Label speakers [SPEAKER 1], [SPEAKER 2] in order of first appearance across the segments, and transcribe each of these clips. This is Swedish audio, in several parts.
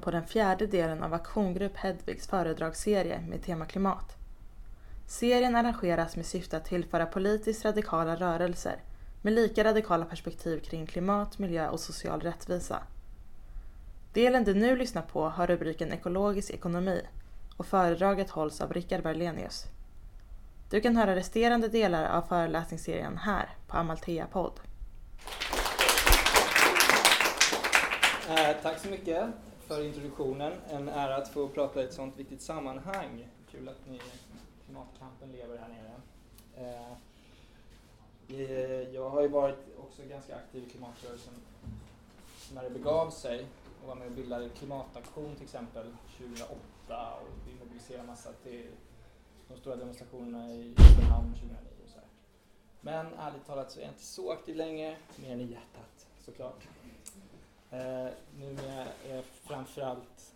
[SPEAKER 1] på den fjärde delen av Aktiongrupp Hedvigs föredragsserie med tema klimat. Serien arrangeras med syfte att tillföra politiskt radikala rörelser med lika radikala perspektiv kring klimat, miljö och social rättvisa. Delen du nu lyssnar på har rubriken Ekologisk ekonomi och föredraget hålls av Rickard Berlenius. Du kan höra resterande delar av föreläsningsserien här på Amalthea podd.
[SPEAKER 2] Eh, tack så mycket för introduktionen. En ära att få prata i ett sådant viktigt sammanhang. Kul att ni klimatkampen lever här nere. Eh, eh, jag har ju varit också ganska aktiv i klimatrörelsen när det begav sig och var med och bildade Klimataktion till exempel 2008 och vi mobiliserade massa till de stora demonstrationerna i Köpenhamn 2009 och så här. Men ärligt talat så är jag inte så aktiv längre, mer än i hjärtat såklart. Eh, numera är jag framförallt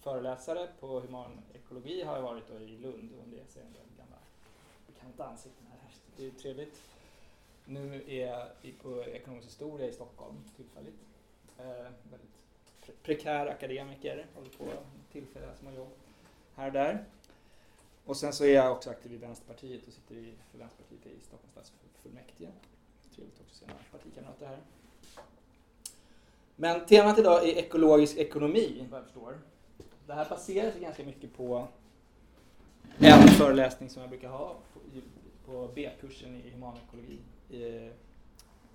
[SPEAKER 2] föreläsare på humanekologi har jag varit i Lund och det ser en del gamla bekanta ansikten här. Det är trevligt. Nu är jag på ekonomisk historia i Stockholm tillfälligt. Eh, väldigt pre prekär akademiker, håller på tillfälliga små jobb här och där. Och sen så är jag också aktiv i Vänsterpartiet och sitter i, för Vänsterpartiet i Stockholms stadsfullmäktige. Trevligt också att se några partikamrater här. Men temat idag är ekologisk ekonomi, vad jag förstår. Det här baserar sig ganska mycket på en föreläsning som jag brukar ha på, B-kursen i humanekologi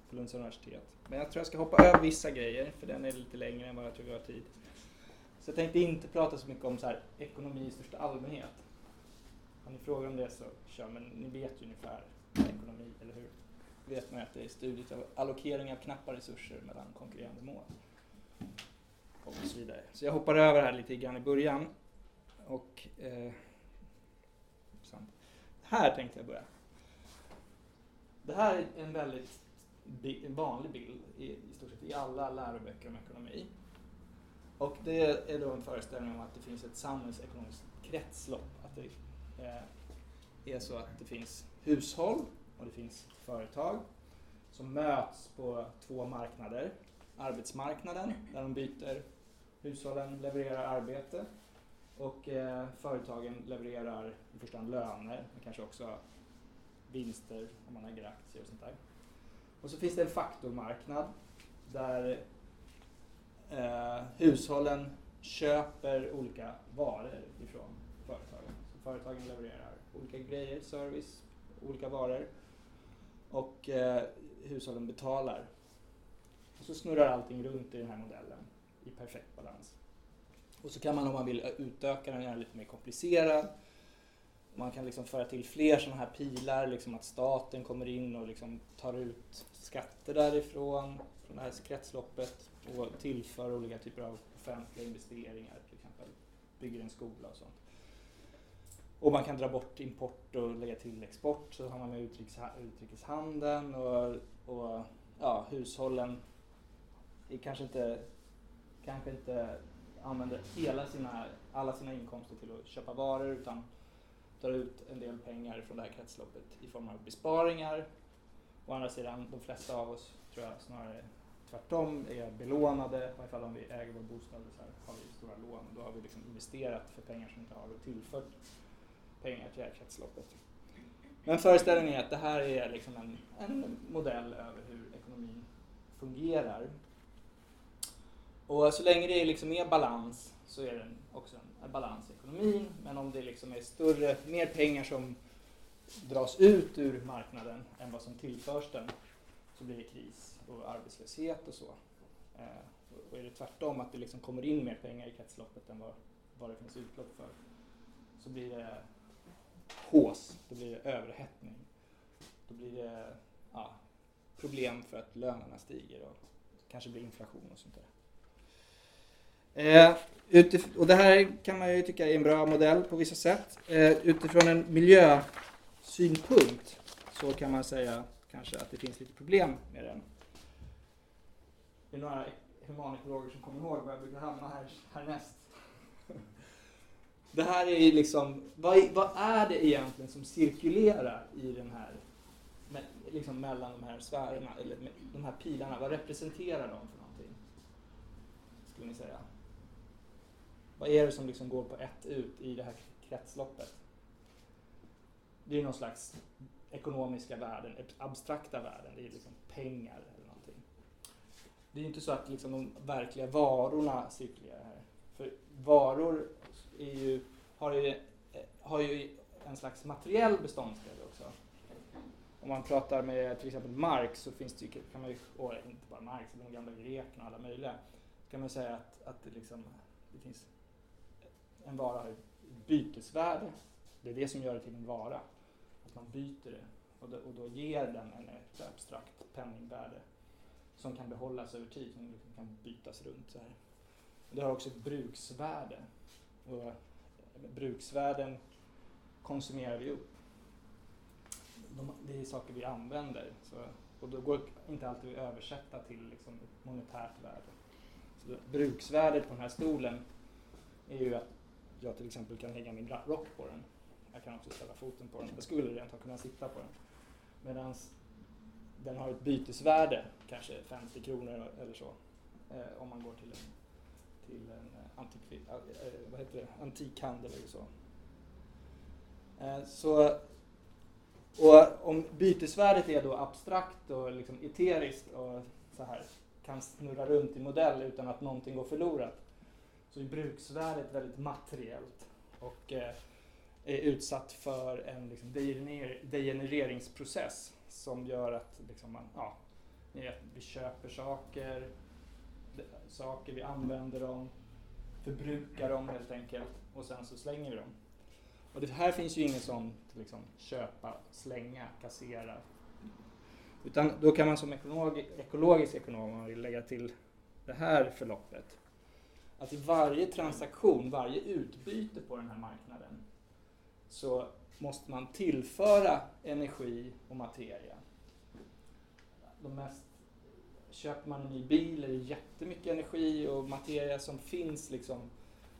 [SPEAKER 2] på Lunds universitet. Men jag tror jag ska hoppa över vissa grejer, för den är lite längre än vad jag tror vi har tid. Så jag tänkte inte prata så mycket om så här, ekonomi i största allmänhet. Har ni frågor om det så kör, men ni vet ju ungefär ekonomi, eller hur? Vet man att det är studiet av allokering av knappa resurser mellan konkurrerande mål. Och så vidare. Så jag hoppar över här lite grann i början. Och eh, här tänkte jag börja. Det här är en väldigt vanlig bild i, i stort sett i alla läroböcker om ekonomi. Och det är då en föreställning om att det finns ett samhällsekonomiskt kretslopp. Att det eh, är så att det finns hushåll och det finns företag som möts på två marknader. Arbetsmarknaden, där de byter, hushållen levererar arbete och eh, företagen levererar i första hand löner, men kanske också vinster om man äger aktier och sånt där. Och så finns det en faktormarknad där eh, hushållen köper olika varor ifrån företagen. Så företagen levererar olika grejer, service, olika varor och eh, hushållen betalar. Och så snurrar allting runt i den här modellen i perfekt balans. Och så kan man om man vill utöka den, göra den lite mer komplicerad. Man kan liksom föra till fler sådana här pilar, liksom att staten kommer in och liksom tar ut skatter därifrån, från det här kretsloppet och tillför olika typer av offentliga investeringar, till exempel bygger en skola och sånt. Och man kan dra bort import och lägga till export så har man med utrikeshandeln och, och ja, hushållen kanske inte, kanske inte använder hela sina, alla sina inkomster till att köpa varor utan drar ut en del pengar från det här kretsloppet i form av besparingar. Å andra sidan, de flesta av oss tror jag snarare tvärtom är belånade, i alla fall om vi äger vår bostad så här, har vi stora lån. Då har vi liksom investerat för pengar som inte har och tillfört pengar till det här kretsloppet. Men föreställningen är att det här är liksom en, en modell över hur ekonomin fungerar. Och så länge det liksom är balans så är det också en balans i ekonomin. Men om det liksom är större, mer pengar som dras ut ur marknaden än vad som tillförs den så blir det kris och arbetslöshet och så. Eh, och är det tvärtom, att det liksom kommer in mer pengar i kretsloppet än vad, vad det finns utlopp för, så blir det hås, då blir det överhettning. Då blir det ja, problem för att lönerna stiger och kanske blir inflation och sånt där. Eh, och det här kan man ju tycka är en bra modell på vissa sätt. Eh, utifrån en miljösynpunkt så kan man säga kanske att det finns lite problem med den. Det är några humanekologer som kommer ihåg var jag brukar hamna här härnäst. Det här är ju liksom, vad, vad, är det egentligen som cirkulerar i den här, liksom mellan de här sfärerna, eller de här pilarna? Vad representerar de för någonting? Skulle ni säga? Vad är det som liksom går på ett ut i det här kretsloppet? Det är någon slags ekonomiska värden, abstrakta värden. Det är liksom pengar eller någonting. Det är ju inte så att liksom de verkliga varorna cirkulerar här. Varor är ju, har, ju, har ju en slags materiell beståndsdel också. Om man pratar med till exempel Marx så finns det kan man ju, och inte bara Marx, de gamla grekerna och alla möjliga, kan man säga att, att det, liksom, det finns en vara har ett bytesvärde. Det är det som gör det till en vara. Att man byter det och då, och då ger den en ett abstrakt penningvärde som kan behållas över tid, som kan bytas runt. Så här. Det har också ett bruksvärde. Och bruksvärden konsumerar vi upp. De, det är saker vi använder. Så, och då går inte alltid att översätta till liksom monetärt värde. Så bruksvärdet på den här stolen är ju att jag till exempel kan lägga min rock på den. Jag kan också ställa foten på den. Jag skulle rent av kunna sitta på den. Medan den har ett bytesvärde, kanske 50 kronor eller så, eh, om man går till en, till en eh, antikvi, eh, eh, vad heter det? antikhandel eller så. Så och om bytesvärdet är då abstrakt och liksom eteriskt och så här kan snurra runt i modell utan att någonting går förlorat så är bruksvärdet väldigt materiellt och eh, är utsatt för en liksom, degenereringsprocess som gör att liksom, man, ja, vi köper saker, saker, vi använder dem, förbrukar dem helt enkelt och sen så slänger vi dem. Och det här finns ju ingen sån liksom, köpa, slänga, kassera. Utan då kan man som ekologi, ekologisk ekonom, om man vill lägga till det här förloppet, att i varje transaktion, varje utbyte på den här marknaden så måste man tillföra energi och materia. De mest, köper man en ny bil är det jättemycket energi och materia som finns liksom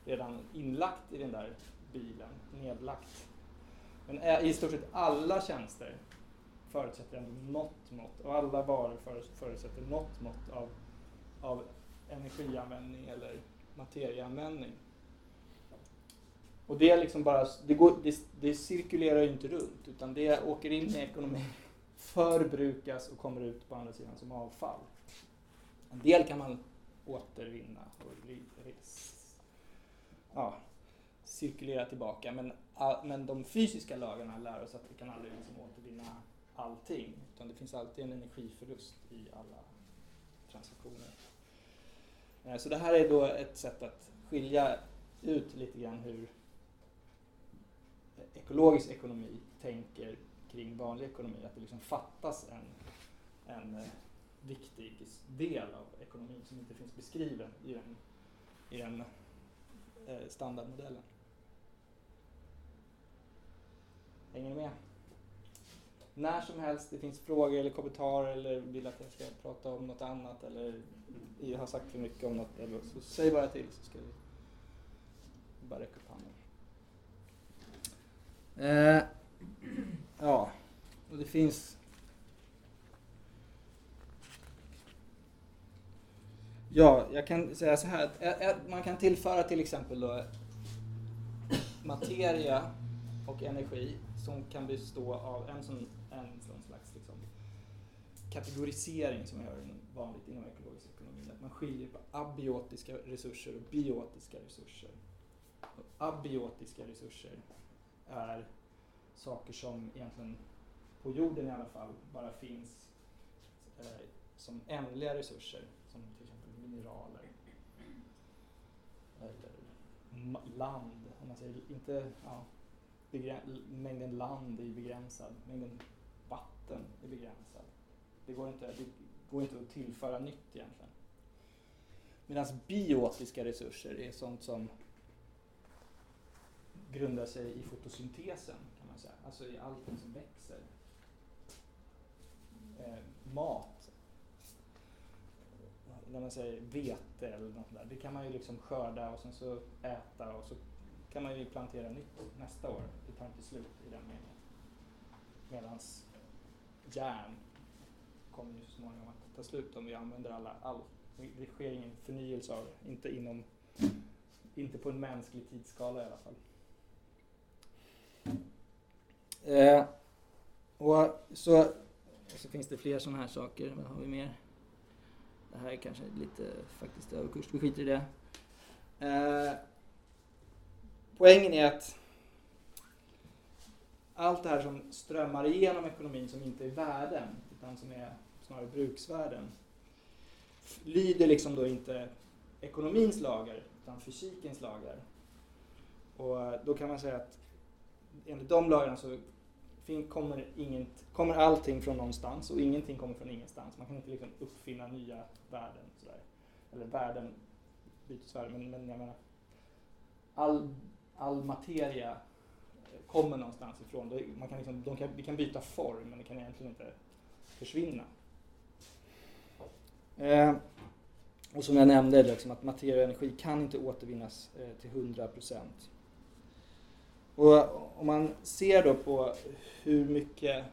[SPEAKER 2] redan inlagt i den där bilen, nedlagt. Men i stort sett alla tjänster förutsätter ändå något mått, och alla varor förutsätter något mått av, av energianvändning eller materieanvändning. Och det, är liksom bara, det, går, det, det cirkulerar ju inte runt utan det åker in i ekonomin, förbrukas och kommer ut på andra sidan som avfall. En del kan man återvinna och ja, cirkulera tillbaka men, men de fysiska lagarna lär oss att vi kan aldrig liksom återvinna allting utan det finns alltid en energiförlust i alla transaktioner. Eh, så det här är då ett sätt att skilja ut lite grann hur eh, ekologisk ekonomi tänker kring vanlig ekonomi. Att det liksom fattas en, en eh, viktig del av ekonomin som inte finns beskriven i den, i den eh, standardmodellen. Hänger ni med? När som helst det finns frågor eller kommentarer eller vill att jag ska prata om något annat eller jag har sagt för mycket om något eller så säg bara till så ska vi bara räcka upp handen. Eh, ja, och det finns Ja, jag kan säga så här att man kan tillföra till exempel då materia och energi som kan bestå av en sån, en sån slags liksom kategorisering som jag gör vanligt inom ekologisk ekonomi. Att man skiljer på abiotiska resurser och biotiska resurser. Och abiotiska resurser är saker som egentligen på jorden i alla fall bara finns eh, som ändliga resurser som till exempel mineraler eller land. Om man säger inte, ja, mängden land är begränsad, mängden vatten är begränsad. Det går inte, det går inte att tillföra nytt egentligen. Medan biotiska resurser är sånt som grundar sig i fotosyntesen säga, alltså i allting som växer. Eh, mat, när man säger vete eller något där, det kan man ju liksom skörda och sen så äta och så kan man ju plantera nytt nästa år. Det tar inte slut i den meningen. Medan järn kommer ju så småningom att ta slut om vi använder alla, all, det sker ingen förnyelse av det, inte inom inte på en mänsklig tidsskala i alla fall. Eh, och så, så finns det fler sådana här saker. Vad har vi mer? Det här är kanske lite faktiskt överkurs, vi skiter i det. Eh, poängen är att allt det här som strömmar igenom ekonomin som inte är värden, utan som är snarare bruksvärden, lyder liksom då inte ekonomins lagar, utan fysikens lagar. Och då kan man säga att enligt de lagarna så kommer, inget, kommer allting från någonstans och ingenting kommer från ingenstans. Man kan inte liksom uppfinna nya värden. Sådär. Eller värden, bytesvärden, men, men jag menar all, all materia eh, kommer någonstans ifrån. Man kan liksom, de kan, vi kan byta form men det kan egentligen inte försvinna. Eh, och som jag nämnde, liksom att materia och energi kan inte återvinnas eh, till 100 procent. Och om man ser då på hur mycket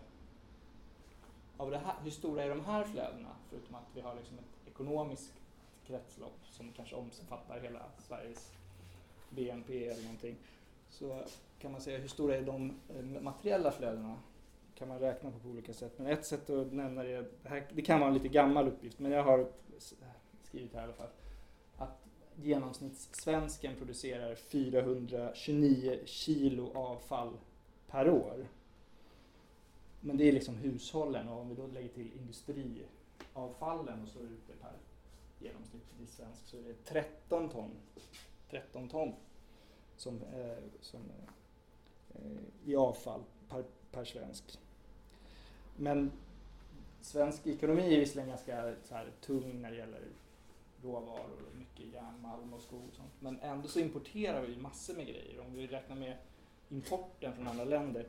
[SPEAKER 2] av det här, hur stora är de här flödena? Förutom att vi har liksom ett ekonomiskt kretslopp som kanske omfattar hela Sveriges BNP eller någonting. Så kan man säga hur stora är de eh, materiella flödena? kan man räkna på på olika sätt. Men ett sätt att nämna det, det, här, det kan vara en lite gammal uppgift, men jag har skrivit här i alla fall, genomsnittssvensken producerar 429 kilo avfall per år. Men det är liksom hushållen och om vi då lägger till industriavfallen och slår ut det per genomsnittlig svensk så är det 13 ton, 13 ton som, eh, som eh, i avfall per, per svensk. Men svensk ekonomi är visserligen ganska så här, tung när det gäller råvaror och mycket järnmalm och skog och sånt. Men ändå så importerar vi massor med grejer. Om vi räknar med importen från andra länder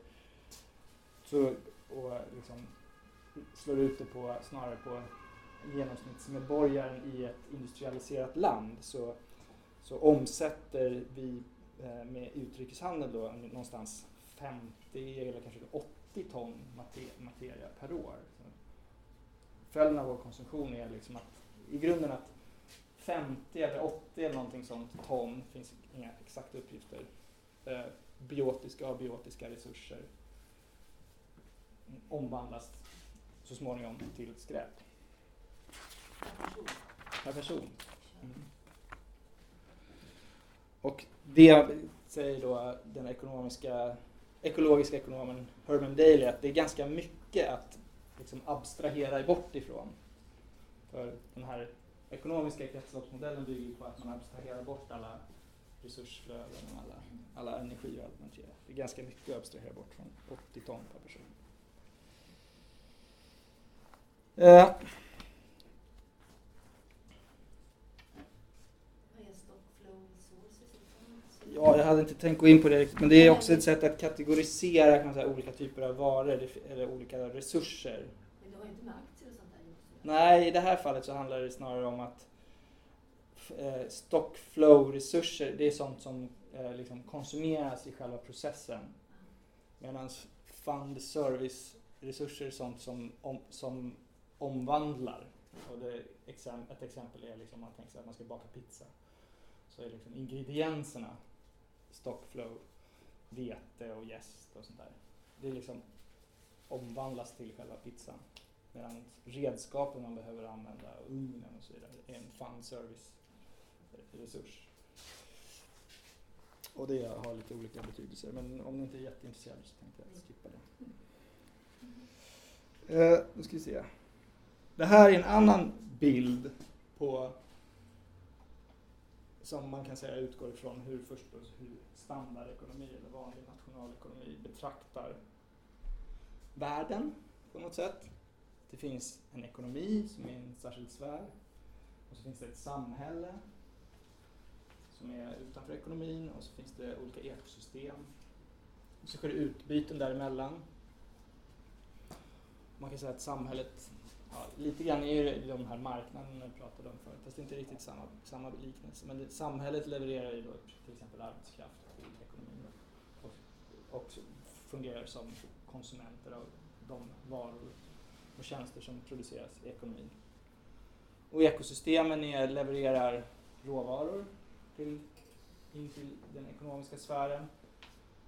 [SPEAKER 2] så, och liksom slår ut det på, snarare på genomsnittsmedborgaren i ett industrialiserat land så, så omsätter vi eh, med utrikeshandel då någonstans 50 eller kanske 80 ton materia per år. Följden av vår konsumtion är liksom att i grunden att 50 eller 80 eller någonting sånt ton, finns inga exakta uppgifter, eh, biotiska och abiotiska resurser omvandlas så småningom till skräp. Per person. Mm. Och det säger då den ekonomiska, ekologiska ekonomen Herman Daly att det är ganska mycket att liksom abstrahera bort ifrån. För den här ekonomiska kretsloppsmodellen bygger på att man abstraherar bort alla resursflöden och alla, alla energi och allt man ger. Det är ganska mycket att abstrahera bort från 80 ton per person. Eh. Ja, jag hade inte tänkt gå in på det riktigt, men det är också ett sätt att kategorisera kan man säga, olika typer av varor eller olika resurser.
[SPEAKER 3] Men du har inte med aktier och sånt där
[SPEAKER 2] Nej, i det här fallet så handlar det snarare om att eh, stockflow-resurser, det är sånt som eh, liksom konsumeras i själva processen. Medan fund service-resurser är sånt som, om, som omvandlar. Och det, ett exempel är liksom, man tänker sig att man ska baka pizza. Så är liksom ingredienserna stockflow, vete och jäst och sånt där. Det liksom omvandlas till själva pizzan. Medan redskapen man behöver använda, ugnen och så vidare, är en fun service resurs. Och det har lite olika betydelser, men om ni inte är jätteintresserade så tänkte jag skippa det. Eh, nu ska vi se. Det här är en annan bild på som man kan säga utgår ifrån hur först hur standardekonomi eller vanlig nationalekonomi betraktar världen på något sätt. Det finns en ekonomi som är en särskild sfär och så finns det ett samhälle som är utanför ekonomin och så finns det olika ekosystem. Och så sker det utbyten däremellan. Man kan säga att samhället, ja, lite grann är det de här marknaderna vi pratade om förut, fast det är inte riktigt samma, samma liknelse. Men det, samhället levererar ju då till exempel arbetskraft till ekonomin och, och fungerar som konsumenter av de varor och tjänster som produceras i ekonomin. Och ekosystemen är, levererar råvaror till in till den ekonomiska sfären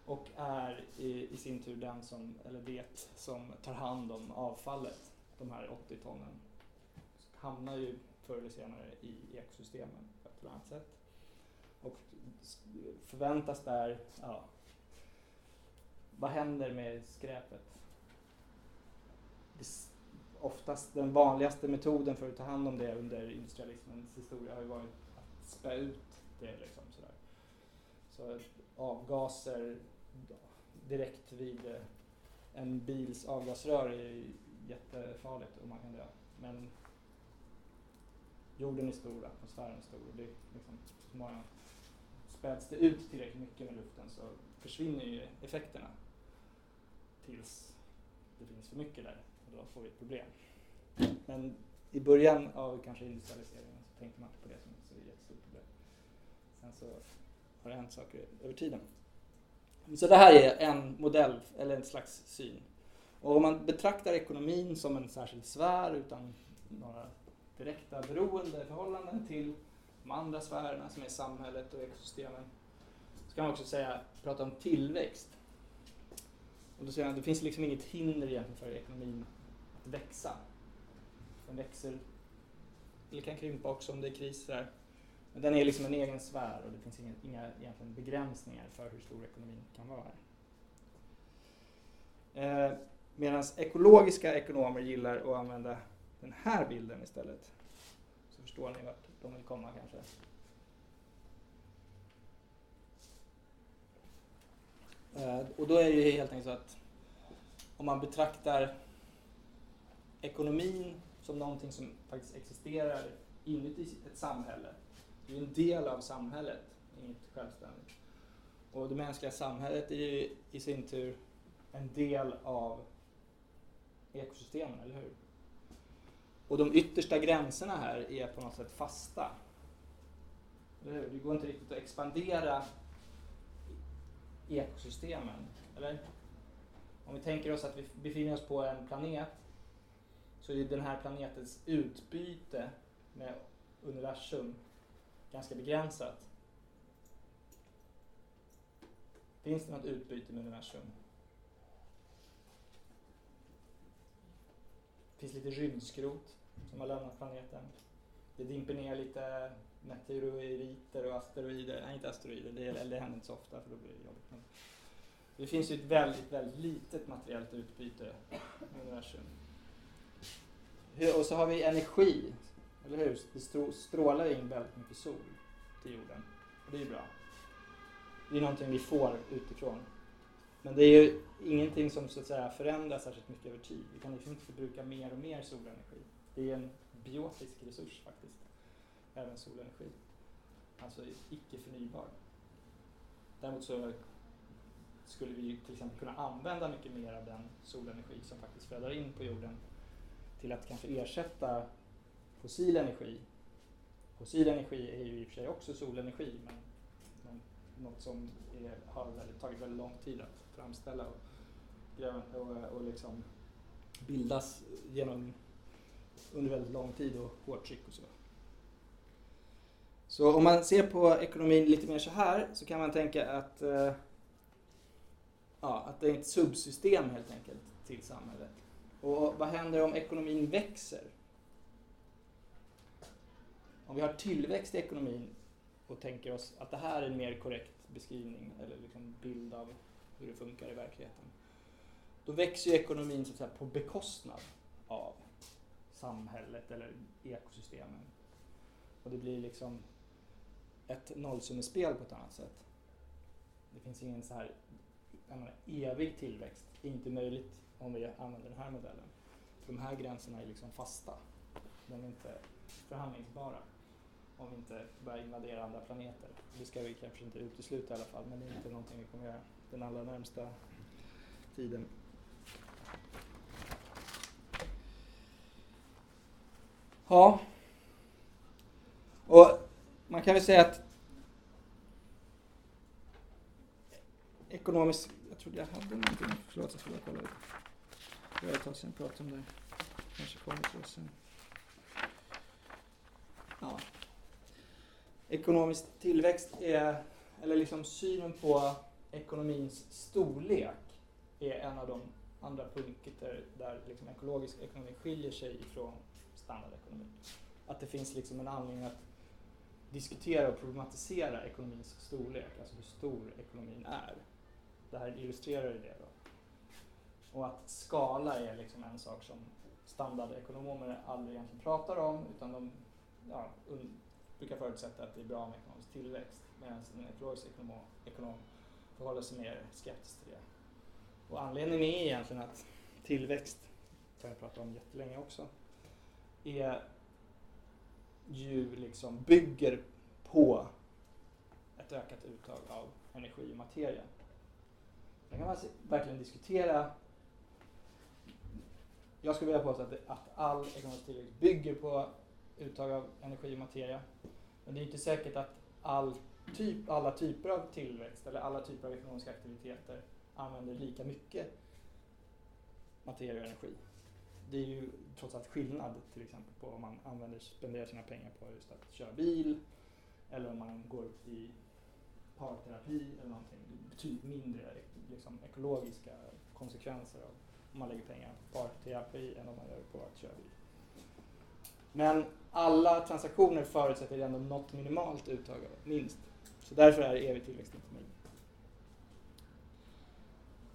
[SPEAKER 2] och är i, i sin tur den som, eller det som tar hand om avfallet. De här 80 tonnen hamnar ju förr eller senare i ekosystemen på ett eller annat sätt. Och förväntas där, ja, vad händer med skräpet? Oftast den vanligaste metoden för att ta hand om det under industrialismens historia har ju varit att spä ut det. Liksom, sådär. Så avgaser direkt vid eh, en bils avgasrör är jättefarligt och man kan dö. Men jorden är stor, atmosfären är stor och det liksom, många späds det ut tillräckligt mycket med luften så försvinner ju effekterna tills det finns för mycket där då får vi ett problem. Men i början av kanske industrialiseringen så tänkte man inte på det som ett jättestort problem. Sen så har det hänt saker över tiden. Så det här är en modell, eller en slags syn. Och om man betraktar ekonomin som en särskild sfär utan några direkta beroendeförhållanden till de andra sfärerna som är samhället och ekosystemen. Så kan man också säga, prata om tillväxt. Och då säger man att det finns liksom inget hinder egentligen för ekonomin att växa. Den växer, eller kan krympa också om det är kris. Där. Men den är liksom en egen sfär och det finns inga, inga egentligen begränsningar för hur stor ekonomin kan vara. Eh, Medan ekologiska ekonomer gillar att använda den här bilden istället. Så förstår ni vart de vill komma kanske. Eh, och då är det ju helt enkelt så att om man betraktar ekonomin som någonting som faktiskt existerar inuti ett samhälle. Det är en del av samhället, inget självständigt. Och det mänskliga samhället är ju i sin tur en del av ekosystemen, eller hur? Och de yttersta gränserna här är på något sätt fasta. Det går inte riktigt att expandera ekosystemen. Eller? Om vi tänker oss att vi befinner oss på en planet så är den här planetens utbyte med universum ganska begränsat. Finns det något utbyte med universum? Det finns lite rymdskrot som har lämnat planeten. Det dimper ner lite meteoriter och asteroider. Nej, inte asteroider, det, eller det händer inte så ofta för då blir det jobbigt. Men det finns ju ett väldigt, väldigt litet materiellt utbyte med universum. Och så har vi energi, eller hur? Det strålar in väldigt mycket sol till jorden. Och det är ju bra. Det är någonting vi får utifrån. Men det är ju ingenting som så att säga förändras särskilt mycket över tid. Vi kan liksom inte förbruka mer och mer solenergi. Det är en biotisk resurs faktiskt, även solenergi. Alltså icke förnybar. Däremot så skulle vi till exempel kunna använda mycket mer av den solenergi som faktiskt flödar in på jorden till att kanske ersätta fossil energi. Fossil energi är ju i och för sig också solenergi men, något som är, har väldigt, tagit väldigt lång tid att framställa och, och, och liksom bildas genom under väldigt lång tid och hårt tryck och så. Så om man ser på ekonomin lite mer så här så kan man tänka att, eh, ja, att det är ett subsystem helt enkelt till samhället. Och vad händer om ekonomin växer? Om vi har tillväxt i ekonomin och tänker oss att det här är en mer korrekt beskrivning eller liksom bild av hur det funkar i verkligheten. Då växer ju ekonomin så att säga, på bekostnad av samhället eller ekosystemen. Och det blir liksom ett nollsummespel på ett annat sätt. Det finns ingen så här menar, evig tillväxt. Det är inte möjligt om vi använder den här modellen. De här gränserna är liksom fasta. De är inte förhandlingsbara om vi inte börjar invadera andra planeter. Det ska vi kanske inte utesluta i alla fall, men det är inte någonting vi kommer göra den allra närmsta tiden. Ja. Och man kan väl säga att ekonomisk... Jag trodde jag hade någonting. Förlåt, jag skulle kolla upp det var ett tag sedan jag pratade om det. Kanske kommer till oss sen. Ja. Ekonomisk tillväxt är eller liksom synen på ekonomins storlek är en av de andra punkter där liksom ekologisk ekonomi skiljer sig ifrån standardekonomi. Att det finns liksom en anledning att diskutera och problematisera ekonomins storlek, alltså hur stor ekonomin är. Det här illustrerar ju det. Då. Och att skala är liksom en sak som standardekonomer aldrig egentligen pratar om utan de ja, brukar förutsätta att det är bra med ekonomisk tillväxt medan en ekologisk ekonom, ekonom förhåller sig mer skeptisk till det. Och anledningen är egentligen att tillväxt, kan jag prata om jättelänge också, är ju liksom bygger på ett ökat uttag av energi och materia. Sen kan man verkligen diskutera jag skulle vilja påstå att, att all ekonomisk tillväxt bygger på uttag av energi och materia. Men det är inte säkert att all typ, alla typer av tillväxt eller alla typer av ekonomiska aktiviteter använder lika mycket materia och energi. Det är ju trots allt skillnad till exempel på om man använder, spenderar sina pengar på just att köra bil eller om man går i parterapi eller någonting. Betydligt mindre liksom, ekologiska konsekvenser av om man lägger pengar på parterapi än om man gör det på att köra bil. Men alla transaktioner förutsätter ändå något minimalt uttag av minst. Så därför är evig tillväxt inte möjlig.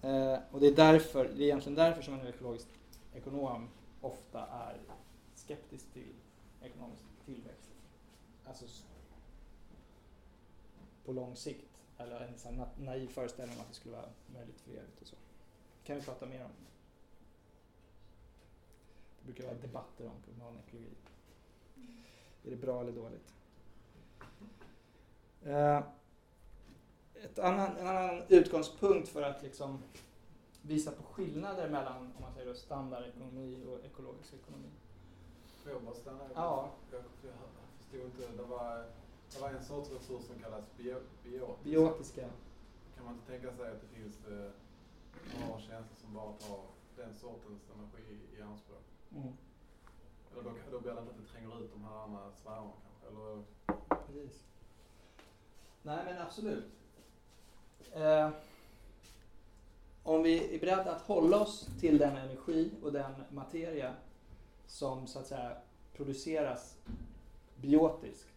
[SPEAKER 2] Eh, och det är, därför, det är egentligen därför som en ekologisk ekonom ofta är skeptisk till ekonomisk tillväxt. Alltså på lång sikt. Eller en sån naiv föreställning om att det skulle vara möjligt för evigt och så. Det kan vi prata mer om. Brukar vara debatter om kommunalekologi. Är det bra eller dåligt? Eh, ett annan, en annan utgångspunkt för att liksom visa på skillnader mellan om man säger då, standardekonomi och ekologisk ekonomi.
[SPEAKER 4] Får jag bara stanna?
[SPEAKER 2] Ja.
[SPEAKER 4] Jag, jag förstod inte. Det var, det var en sorts resurs som kallas bio, biotiska.
[SPEAKER 2] Biotiska.
[SPEAKER 4] Kan man inte tänka sig att det finns eh, några tjänster som bara tar den sortens energi i anspråk? Mm. Eller då, då blir det inte att det tränger ut de här andra sfärerna kanske? Eller?
[SPEAKER 2] Precis. Nej men absolut. Eh, om vi är beredda att hålla oss till den energi och den materia som så att säga produceras biotiskt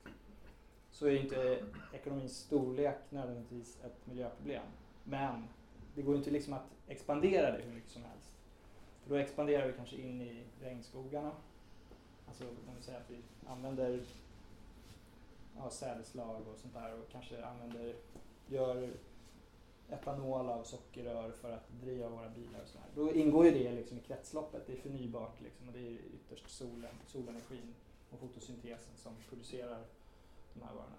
[SPEAKER 2] så är inte ekonomins storlek nödvändigtvis ett miljöproblem. Men det går inte liksom att expandera det hur mycket som helst. Då expanderar vi kanske in i regnskogarna. Alltså om vi säger att vi använder ja, sädeslag och sånt där och kanske använder, gör etanol av sockerrör för att driva våra bilar och sådär. Då ingår ju det liksom i kretsloppet, det är förnybart liksom och det är ytterst solen, solenergin och fotosyntesen som producerar de här varorna.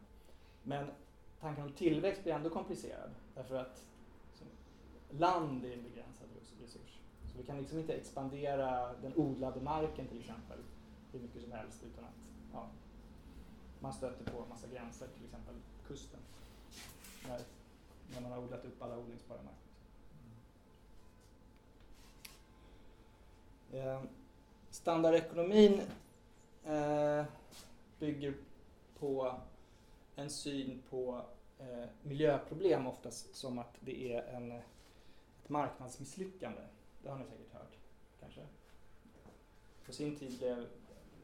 [SPEAKER 2] Men tanken om tillväxt blir ändå komplicerad därför att land är en begränsad resurs. Så vi kan liksom inte expandera den odlade marken till exempel hur mycket som helst utan att ja, man stöter på en massa gränser, till exempel kusten. När, när man har odlat upp alla odlingsbara marker. Eh, standardekonomin eh, bygger på en syn på eh, miljöproblem oftast som att det är en, ett marknadsmisslyckande. Det har ni säkert hört, kanske? På sin tid blev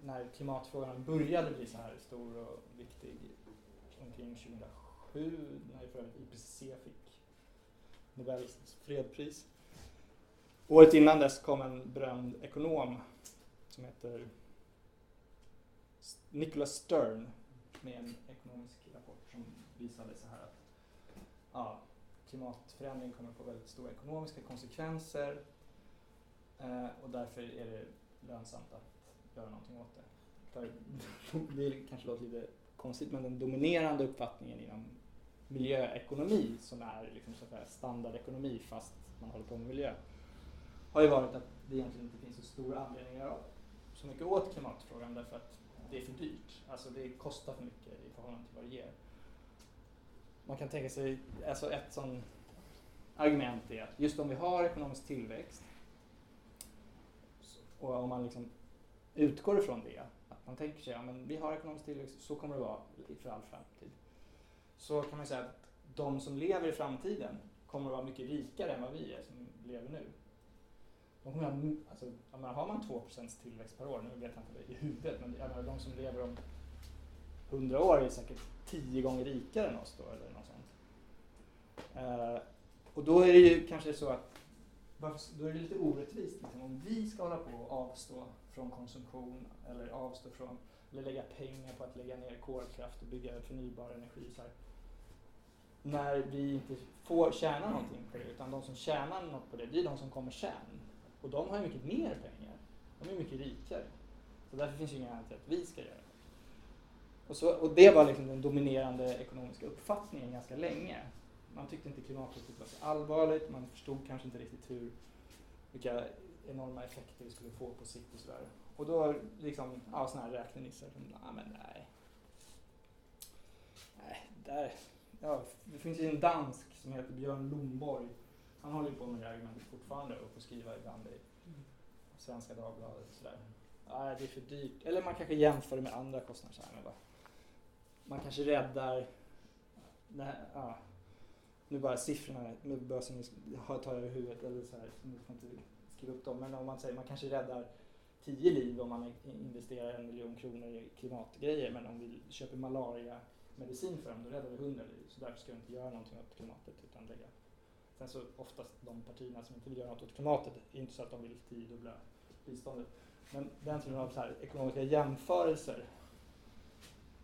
[SPEAKER 2] när klimatfrågan började bli så här stor och viktig omkring 2007 när för IPCC fick Nobels fredspris. Året innan dess kom en berömd ekonom som heter Nicholas Stern med en ekonomisk rapport som visade så här att ja, klimatförändring kommer att få väldigt stora ekonomiska konsekvenser Eh, och därför är det lönsamt att göra någonting åt det. För det kanske låter lite konstigt men den dominerande uppfattningen inom miljöekonomi som är liksom så att standardekonomi fast man håller på med miljö har ju varit att det egentligen inte finns så stor anledning att göra så mycket åt klimatfrågan därför att det är för dyrt. Alltså det kostar för mycket i förhållande till vad det ger. Man kan tänka sig, alltså ett sånt argument är att just om vi har ekonomisk tillväxt och om man liksom utgår ifrån det, att man tänker sig att ja, vi har ekonomisk tillväxt, så kommer det vara för all framtid. Så kan man säga att de som lever i framtiden kommer att vara mycket rikare än vad vi är som lever nu. De kommer att, alltså, menar, har man 2% tillväxt per år, nu vet jag inte det i huvudet, men menar, de som lever om 100 år är säkert 10 gånger rikare än oss då, eller något sånt. Eh, och då är det ju kanske så att då är det lite orättvist liksom, om vi ska hålla på och avstå från konsumtion eller avstå från eller lägga pengar på att lägga ner kolkraft och bygga förnybar energi. Så här. När vi inte får tjäna någonting på det, utan de som tjänar något på det, det är de som kommer sen. Och de har ju mycket mer pengar. De är mycket rikare. Så därför finns ju ingen anledning till att vi ska göra det. Och, så, och det var liksom den dominerande ekonomiska uppfattningen ganska länge. Man tyckte inte klimathotet var så allvarligt, man förstod kanske inte riktigt hur, vilka enorma effekter vi skulle få på sikt och sådär. Och då liksom, ja sådana här räknenissar som, ja men nej. Nej, där, ja, det finns ju en dansk som heter Björn Lomborg. Han håller ju på med det här argumentet fortfarande och får skriva ibland i Svenska Dagbladet och sådär. Nej, det är för dyrt. Eller man kanske jämför det med andra kostnader. Så här, men bara, man kanske räddar, nej, ja, nu bara siffrorna, nu bara som ni tar över huvudet eller så här, ni får inte skriva upp dem. Men om man säger man kanske räddar tio liv om man investerar en miljon kronor i klimatgrejer. Men om vi köper malaria medicin för dem, då räddar vi hundra liv. Så därför ska vi inte göra någonting åt klimatet utan lägga. Sen så oftast de partierna som inte vill göra något åt klimatet, är inte så att de vill tiodubbla biståndet. Men den typen av så här ekonomiska jämförelser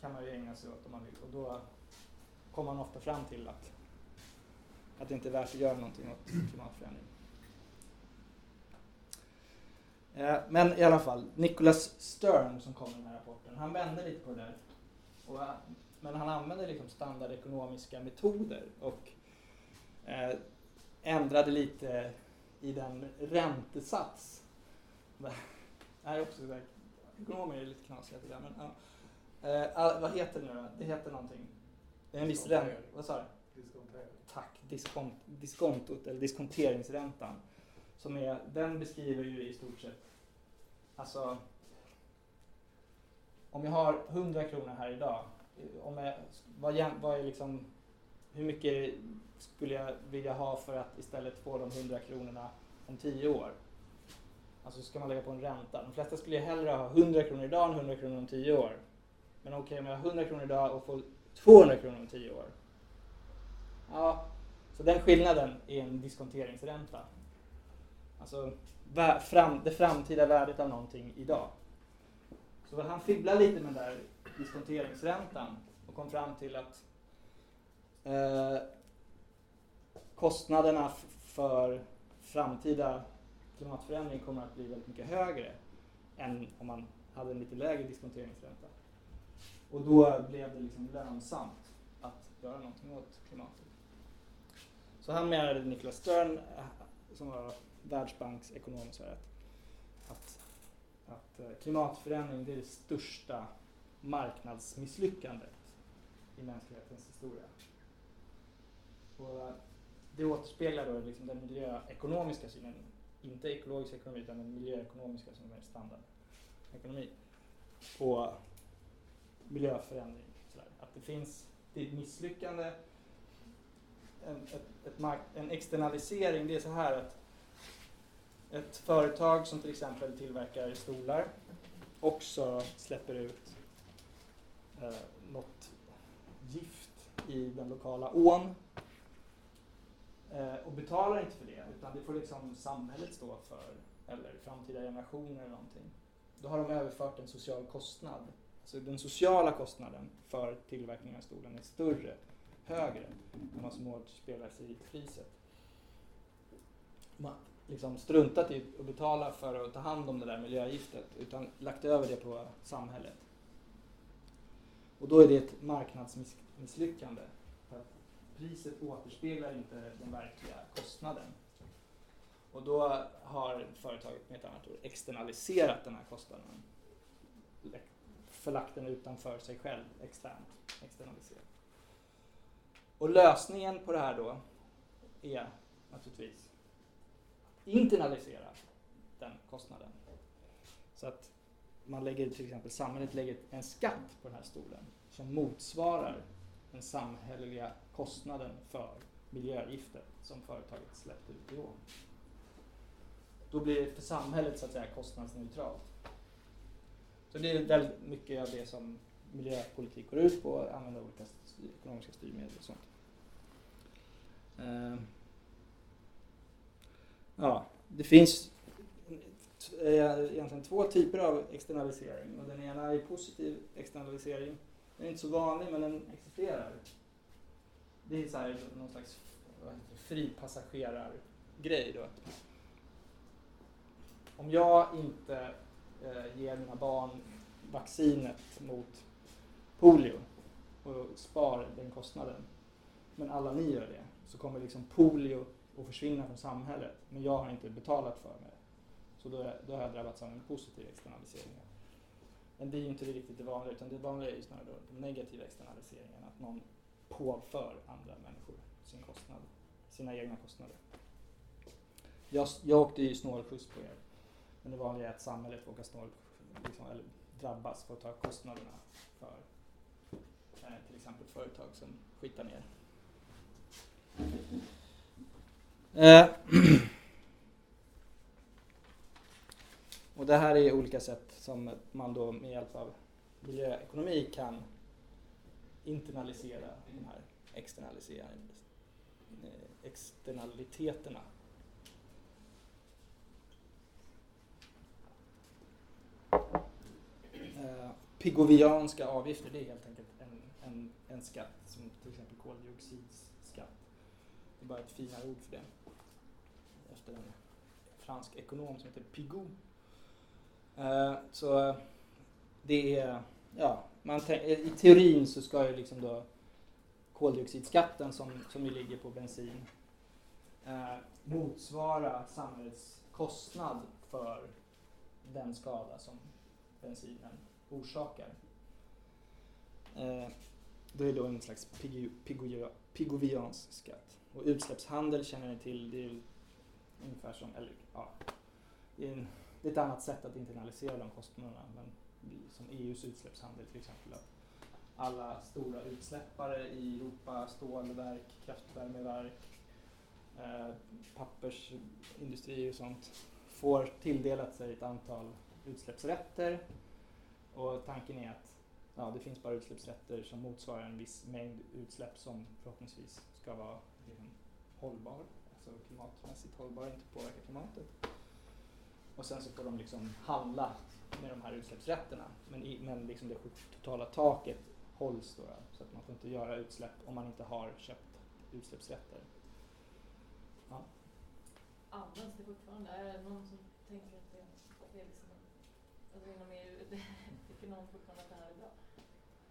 [SPEAKER 2] kan man ju ägna sig åt om man vill. Och då kommer man ofta fram till att, att det inte är värt att göra någonting åt klimatförändring. Eh, Men i alla fall, Nicholas Stern som kom med den här rapporten, han vände lite på det där. Och, eh, men han använde liksom standardekonomiska metoder och eh, ändrade lite i den räntesats. Det här är också så där, ekonomer är lite knasiga till det men ja. Eh, vad heter det nu då? Det heter någonting. Det är en viss ränta. Vad sa du? Tack. Diskont, diskontot, eller diskonteringsräntan. Som är, den beskriver ju i stort sett, alltså om jag har 100 kronor här idag, om jag, vad, vad är liksom, hur mycket skulle jag vilja ha för att istället få de 100 kronorna om 10 år? Alltså ska man lägga på en ränta. De flesta skulle ju hellre ha 100 kronor idag än 100 kronor om 10 år. Men okej, om jag har 100 kronor idag och får 200 kronor om 10 år. Ja, så den skillnaden är en diskonteringsränta. Alltså fram, det framtida värdet av någonting idag. Så han fibblade lite med den där diskonteringsräntan och kom fram till att eh, kostnaderna för framtida klimatförändring kommer att bli väldigt mycket högre än om man hade en lite lägre diskonteringsränta. Och då blev det liksom lönsamt att göra någonting åt klimatet. Så han menade, Niklas Stern, eh, som var Världsbanksekonom, så att, att, att eh, klimatförändring det är det största marknadsmisslyckandet i mänsklighetens historia. Och eh, det återspeglar då liksom den miljöekonomiska synen, inte ekologisk ekonomi utan den miljöekonomiska som är standardekonomi, på miljöförändring. Sådär. Att det finns, det är ett misslyckande, en, ett, ett mark, en externalisering, det är så här att ett företag som till exempel tillverkar stolar också släpper ut eh, något gift i den lokala ån eh, och betalar inte för det utan det får liksom samhället stå för eller framtida generationer eller någonting. Då har de överfört en social kostnad. Alltså den sociala kostnaden för tillverkningen av stolen är större, högre än vad som återspelas i priset. Man liksom struntat i att betala för att ta hand om det där miljögiftet utan lagt över det på samhället. Och då är det ett marknadsmisslyckande. För att priset återspeglar inte den verkliga kostnaden. Och då har företaget med ett annat ord externaliserat den här kostnaden. Förlagt den utanför sig själv, externt. Externaliserat. Och lösningen på det här då är naturligtvis internalisera den kostnaden. Så att man lägger till exempel, samhället lägger en skatt på den här stolen som motsvarar den samhälleliga kostnaden för miljögifter som företaget släppte ut i år. Då blir det för samhället så att säga kostnadsneutralt. Så det är väldigt mycket av det som miljöpolitik går ut på, att använda olika ekonomiska styrmedel och sånt. Ehm, ja, det finns eh, egentligen två typer av externalisering och den ena är positiv externalisering. Den är inte så vanlig men den existerar. Det är så här, någon slags fripassagerargrej då. Om jag inte eh, ger mina barn vaccinet mot polio och spar den kostnaden, men alla ni gör det, så kommer liksom polio att försvinna från samhället, men jag har inte betalat för mig. Så då, då har jag drabbats av en positiv externalisering. Men det är ju inte riktigt det vanliga, utan det vanliga är ju snarare den negativa externaliseringen, att någon påför andra människor sin kostnad, sina egna kostnader. Jag, jag åkte ju snålskjuts på er, men det vanliga är att samhället åker snål, liksom, eller drabbas, får ta kostnaderna för eh, till exempel företag som skitar ner. Eh, och det här är olika sätt som man då med hjälp av miljöekonomi kan internalisera de här eh, externaliteterna. Eh, pigovianska avgifter, det är helt enkelt en, en, en skatt som till exempel koldioxidskatt. Det är bara ett finare ord för det. Efter en fransk ekonom som heter Pigou. Eh, så eh, det är, ja, man eh, i teorin så ska ju liksom då koldioxidskatten som, som ju ligger på bensin eh, motsvara samhällets kostnad för den skada som bensinen orsakar. Eh, det är då en slags pigoviansk skatt. Och utsläppshandel känner ni till, det är ungefär som, eller ja, det är, en, det är ett annat sätt att internalisera de kostnaderna. Men som EUs utsläppshandel till exempel. Att alla stora utsläppare i Europa, stålverk, kraftvärmeverk, eh, pappersindustri och sånt, får tilldelat sig ett antal utsläppsrätter. Och tanken är att ja, det finns bara utsläppsrätter som motsvarar en viss mängd utsläpp som förhoppningsvis ska vara hållbar, alltså klimatmässigt hållbar, inte påverka klimatet. Och sen så får de liksom handla med de här utsläppsrätterna. Men, i, men liksom det totala taket hålls då, så att man får inte göra utsläpp om man inte har köpt utsläppsrätter.
[SPEAKER 3] Ja. Används det fortfarande? Är det någon som tänker att det är liksom, alltså inom EU, tycker någon fortfarande att det här är bra?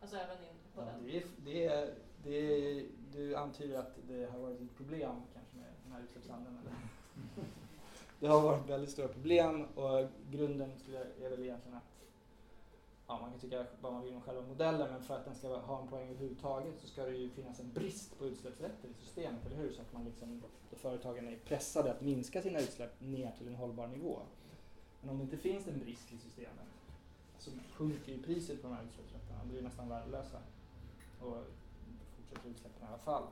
[SPEAKER 3] Alltså även in på
[SPEAKER 2] ja,
[SPEAKER 3] den?
[SPEAKER 2] Det är, det är, det är, du antyder att det har varit ett problem kanske med den här utsläppshandeln? Eller? det har varit väldigt stora problem och grunden är väl egentligen att ja, man kan tycka vad man vill om själva modellen men för att den ska ha en poäng överhuvudtaget så ska det ju finnas en brist på utsläppsrätter i systemet, eller hur? Så att man liksom, då företagen är pressade att minska sina utsläpp ner till en hållbar nivå. Men om det inte finns en brist i systemet så sjunker ju priset på de här utsläppsrätterna, de blir nästan värdelösa. Och fortsätter utsläppen i alla fall.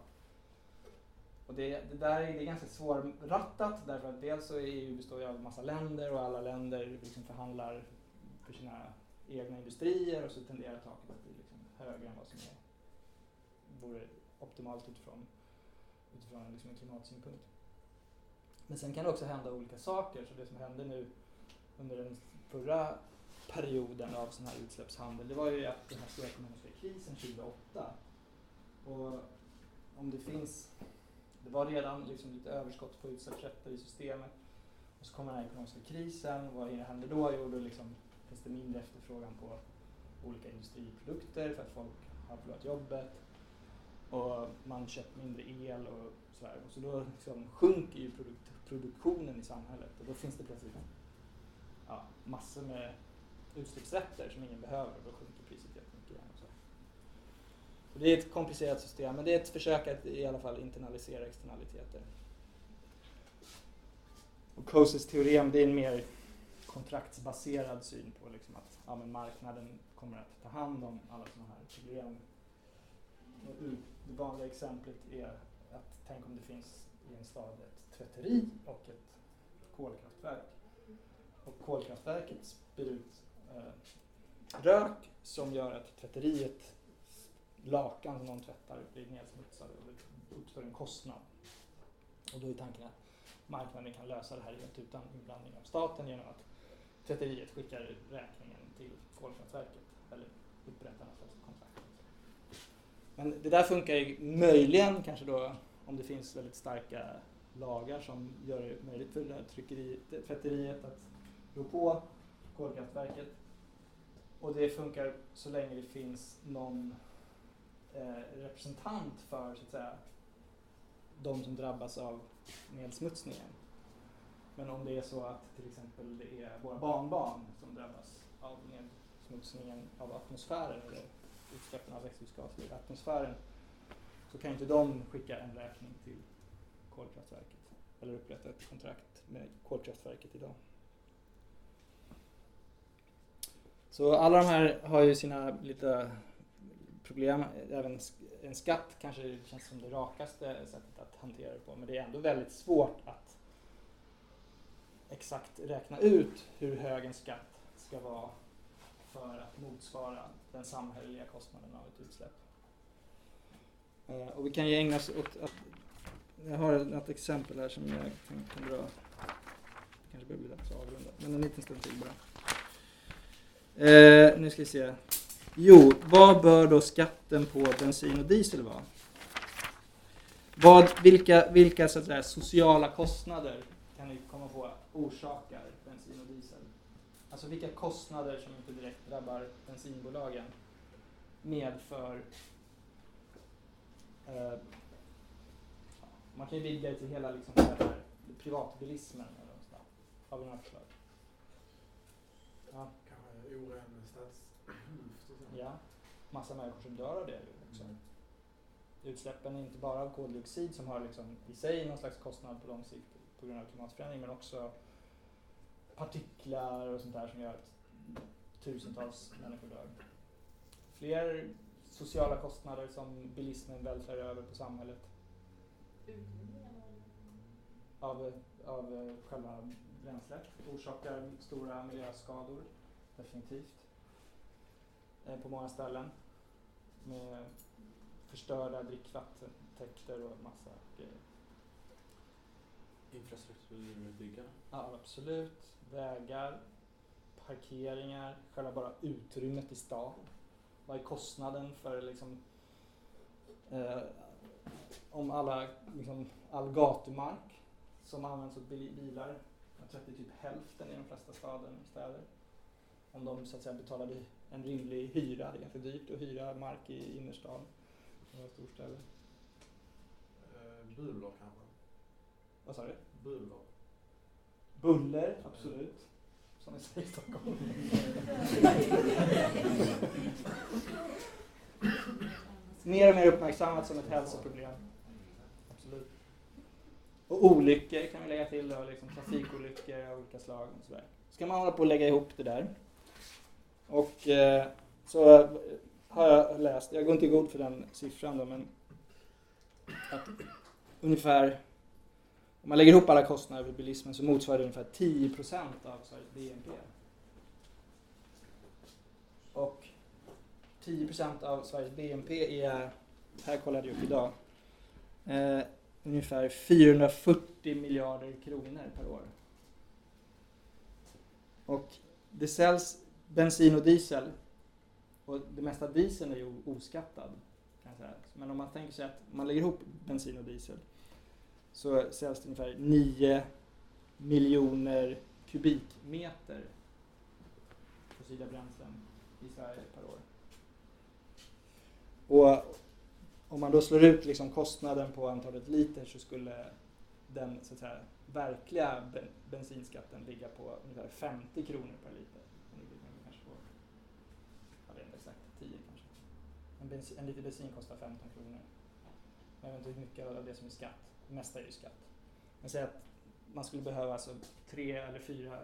[SPEAKER 2] Och det, det där är, det är ganska svårrattat därför att dels så är EU består ju av en massa länder och alla länder liksom förhandlar för sina egna industrier och så tenderar taket att bli liksom högre än vad som är, vore optimalt utifrån, utifrån liksom en klimatsynpunkt. Men sen kan det också hända olika saker. Så det som hände nu under den förra perioden av sån här utsläppshandel, det var ju att den här stora ekonomiska krisen 2008. Och om det finns, det var redan liksom lite överskott på utsläppsrätter i systemet. Och så kommer den här ekonomiska krisen, vad händer då? Jo, då liksom finns det mindre efterfrågan på olika industriprodukter för att folk har förlorat jobbet och man köper mindre el och sådär. Och så då liksom sjunker ju produkt, produktionen i samhället och då finns det plötsligt ja, massor med utsläppsrätter som ingen behöver och då sjunker priset jättemycket igen. Det är ett komplicerat system men det är ett försök att i alla fall internalisera externaliteter. Och Coases teorem det är en mer kontraktsbaserad syn på liksom att ja, men marknaden kommer att ta hand om alla sådana här problem Det vanliga exemplet är att tänk om det finns i en stad ett tvätteri och ett kolkraftverk. Och kolkraftverket spyr ut eh, rök som gör att tvätteriet lakan som någon tvättar blir nedsmutsade och det uppstår en kostnad. Och då är tanken att marknaden kan lösa det här helt utan inblandning av staten genom att tvätteriet skickar räkningen till kolkraftverket eller upprättar något slags kontrakt. Men det där funkar ju möjligen kanske då om det finns väldigt starka lagar som gör det möjligt för det här tryckeriet, tvätteriet att rå på kolkraftverket. Och det funkar så länge det finns någon Eh, representant för så att säga, de som drabbas av nedsmutsningen. Men om det är så att till exempel det är våra barnbarn som drabbas av nedsmutsningen av atmosfären eller utsläppen av växthusgaser i atmosfären så kan inte de skicka en räkning till kolkraftverket eller upprätta ett kontrakt med kolkraftverket idag. Så alla de här har ju sina lite problem. Även en skatt kanske känns som det rakaste sättet att hantera det på men det är ändå väldigt svårt att exakt räkna ut hur hög en skatt ska vara för att motsvara den samhälleliga kostnaden av ett utsläpp. Eh, och vi kan ju ägna oss åt att jag har ett exempel här som jag kan, dra. Det kanske börjar bli dags att avrunda, men en liten stund till bara. Eh, nu ska vi se. Jo, vad bör då skatten på bensin och diesel vara? Vad, vilka vilka så att säga, sociala kostnader kan ni komma på orsakar bensin och diesel? Alltså vilka kostnader som inte direkt drabbar bensinbolagen medför eh, man kan ju vidga det till hela liksom, här, privatbilismen. Eller så. Har vi några förslag?
[SPEAKER 4] Ja. Kanske oren
[SPEAKER 2] Ja, massa människor som dör av det också. Mm. Utsläppen är inte bara av koldioxid som har liksom i sig någon slags kostnad på lång sikt på grund av klimatförändring men också partiklar och sånt där som gör att tusentals människor dör. Fler sociala kostnader som bilismen vältrar över på samhället. Av, av själva bränslet. Orsakar stora miljöskador, definitivt. Eh, på många ställen. Med förstörda dricksvattentäkter och massa grejer.
[SPEAKER 4] Infrastrukturbyggare?
[SPEAKER 2] Ja, absolut. Vägar, parkeringar, själva bara utrymmet i stan. Vad är kostnaden för liksom, eh, om alla, liksom, all gatumark som används åt bilar. Jag tror att det är typ hälften i de flesta staden, städer. Om de så att säga betalade en rimlig hyra. Det är ganska dyrt att hyra mark i innerstan. Några storstäder.
[SPEAKER 4] Eh, buller kanske?
[SPEAKER 2] Vad sa du?
[SPEAKER 4] Buller.
[SPEAKER 2] Buller, absolut. Som vi säger i Stockholm. mer och mer uppmärksammat som ett hälsoproblem. Absolut. Och olyckor kan vi lägga till då, liksom trafikolyckor av olika slag och sådär. Ska man hålla på och lägga ihop det där. Och eh, så har jag läst, jag går inte i god för den siffran då, men att ungefär om man lägger ihop alla kostnader för bilismen så motsvarar det ungefär 10% av Sveriges BNP. Och 10% av Sveriges BNP är, här kollade jag upp idag, eh, ungefär 440 miljarder kronor per år. Och det säljs bensin och diesel och det mesta av dieseln är ju oskattad. Kan jag säga. Men om man tänker sig att man lägger ihop bensin och diesel så säljs det ungefär 9 miljoner kubikmeter fossila bränslen i Sverige per år. Och om man då slår ut liksom kostnaden på antalet liter så skulle den så att säga, verkliga bensinskatten ligga på ungefär 50 kronor per liter. Kanske på, jag vet inte exakt, 10 kanske. En, bensin, en liter bensin kostar 15 kronor. Jag vet inte hur mycket av det som är skatt. Det mesta är ju skatt. Men säg att man skulle behöva alltså tre eller fyra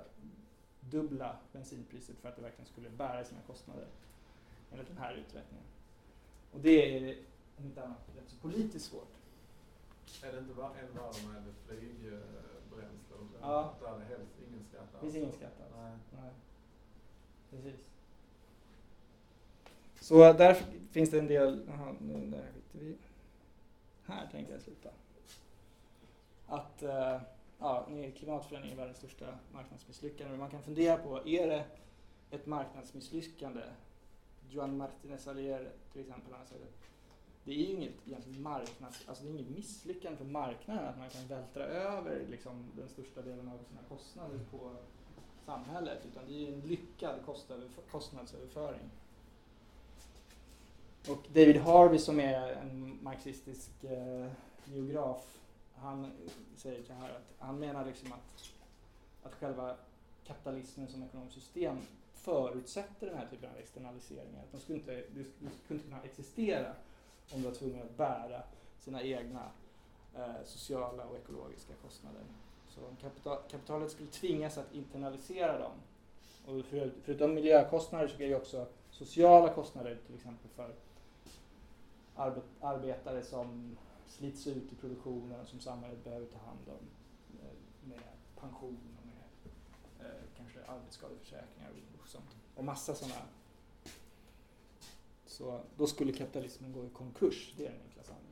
[SPEAKER 2] dubbla bensinpriset för att det verkligen skulle bära sina kostnader enligt den här uträkningen. Och det är om inte annat rätt så politiskt svårt.
[SPEAKER 4] Är det inte bara en värre med flygbränsle?
[SPEAKER 2] Ja.
[SPEAKER 4] Där är det helst ingen skatt
[SPEAKER 2] Det finns ingen skatt alls.
[SPEAKER 4] Nej.
[SPEAKER 2] Nej. Precis. Så där finns det en del, Aha, nu där skiter vi Här tänkte jag sluta. Att uh, ja, nu är världens största marknadsmisslyckande. Men man kan fundera på, är det ett marknadsmisslyckande? Joan Martinez Allier till exempel, han säger att det är ju inget egentligen marknads, alltså det är inget misslyckande för marknaden att man kan vältra över liksom, den största delen av sina kostnader på samhället utan det är ju en lyckad kostnadsöverföring. Och David Harvey som är en marxistisk eh, geograf, han säger så här att han menar liksom att, att själva kapitalismen som ekonomiskt system förutsätter den här typen av externaliseringar. Att de skulle inte, det skulle inte kunna existera om de var tvungen att bära sina egna eh, sociala och ekologiska kostnader. Så kapital, kapitalet skulle tvingas att internalisera dem. Och för, förutom miljökostnader så är det också sociala kostnader till exempel för arbet, arbetare som slits ut i produktionen som samhället behöver ta hand om eh, med pension och med eh, kanske arbetsskadeförsäkringar och sånt. Och massa sådana. Så då skulle kapitalismen gå i konkurs, det är den enkla sanningen.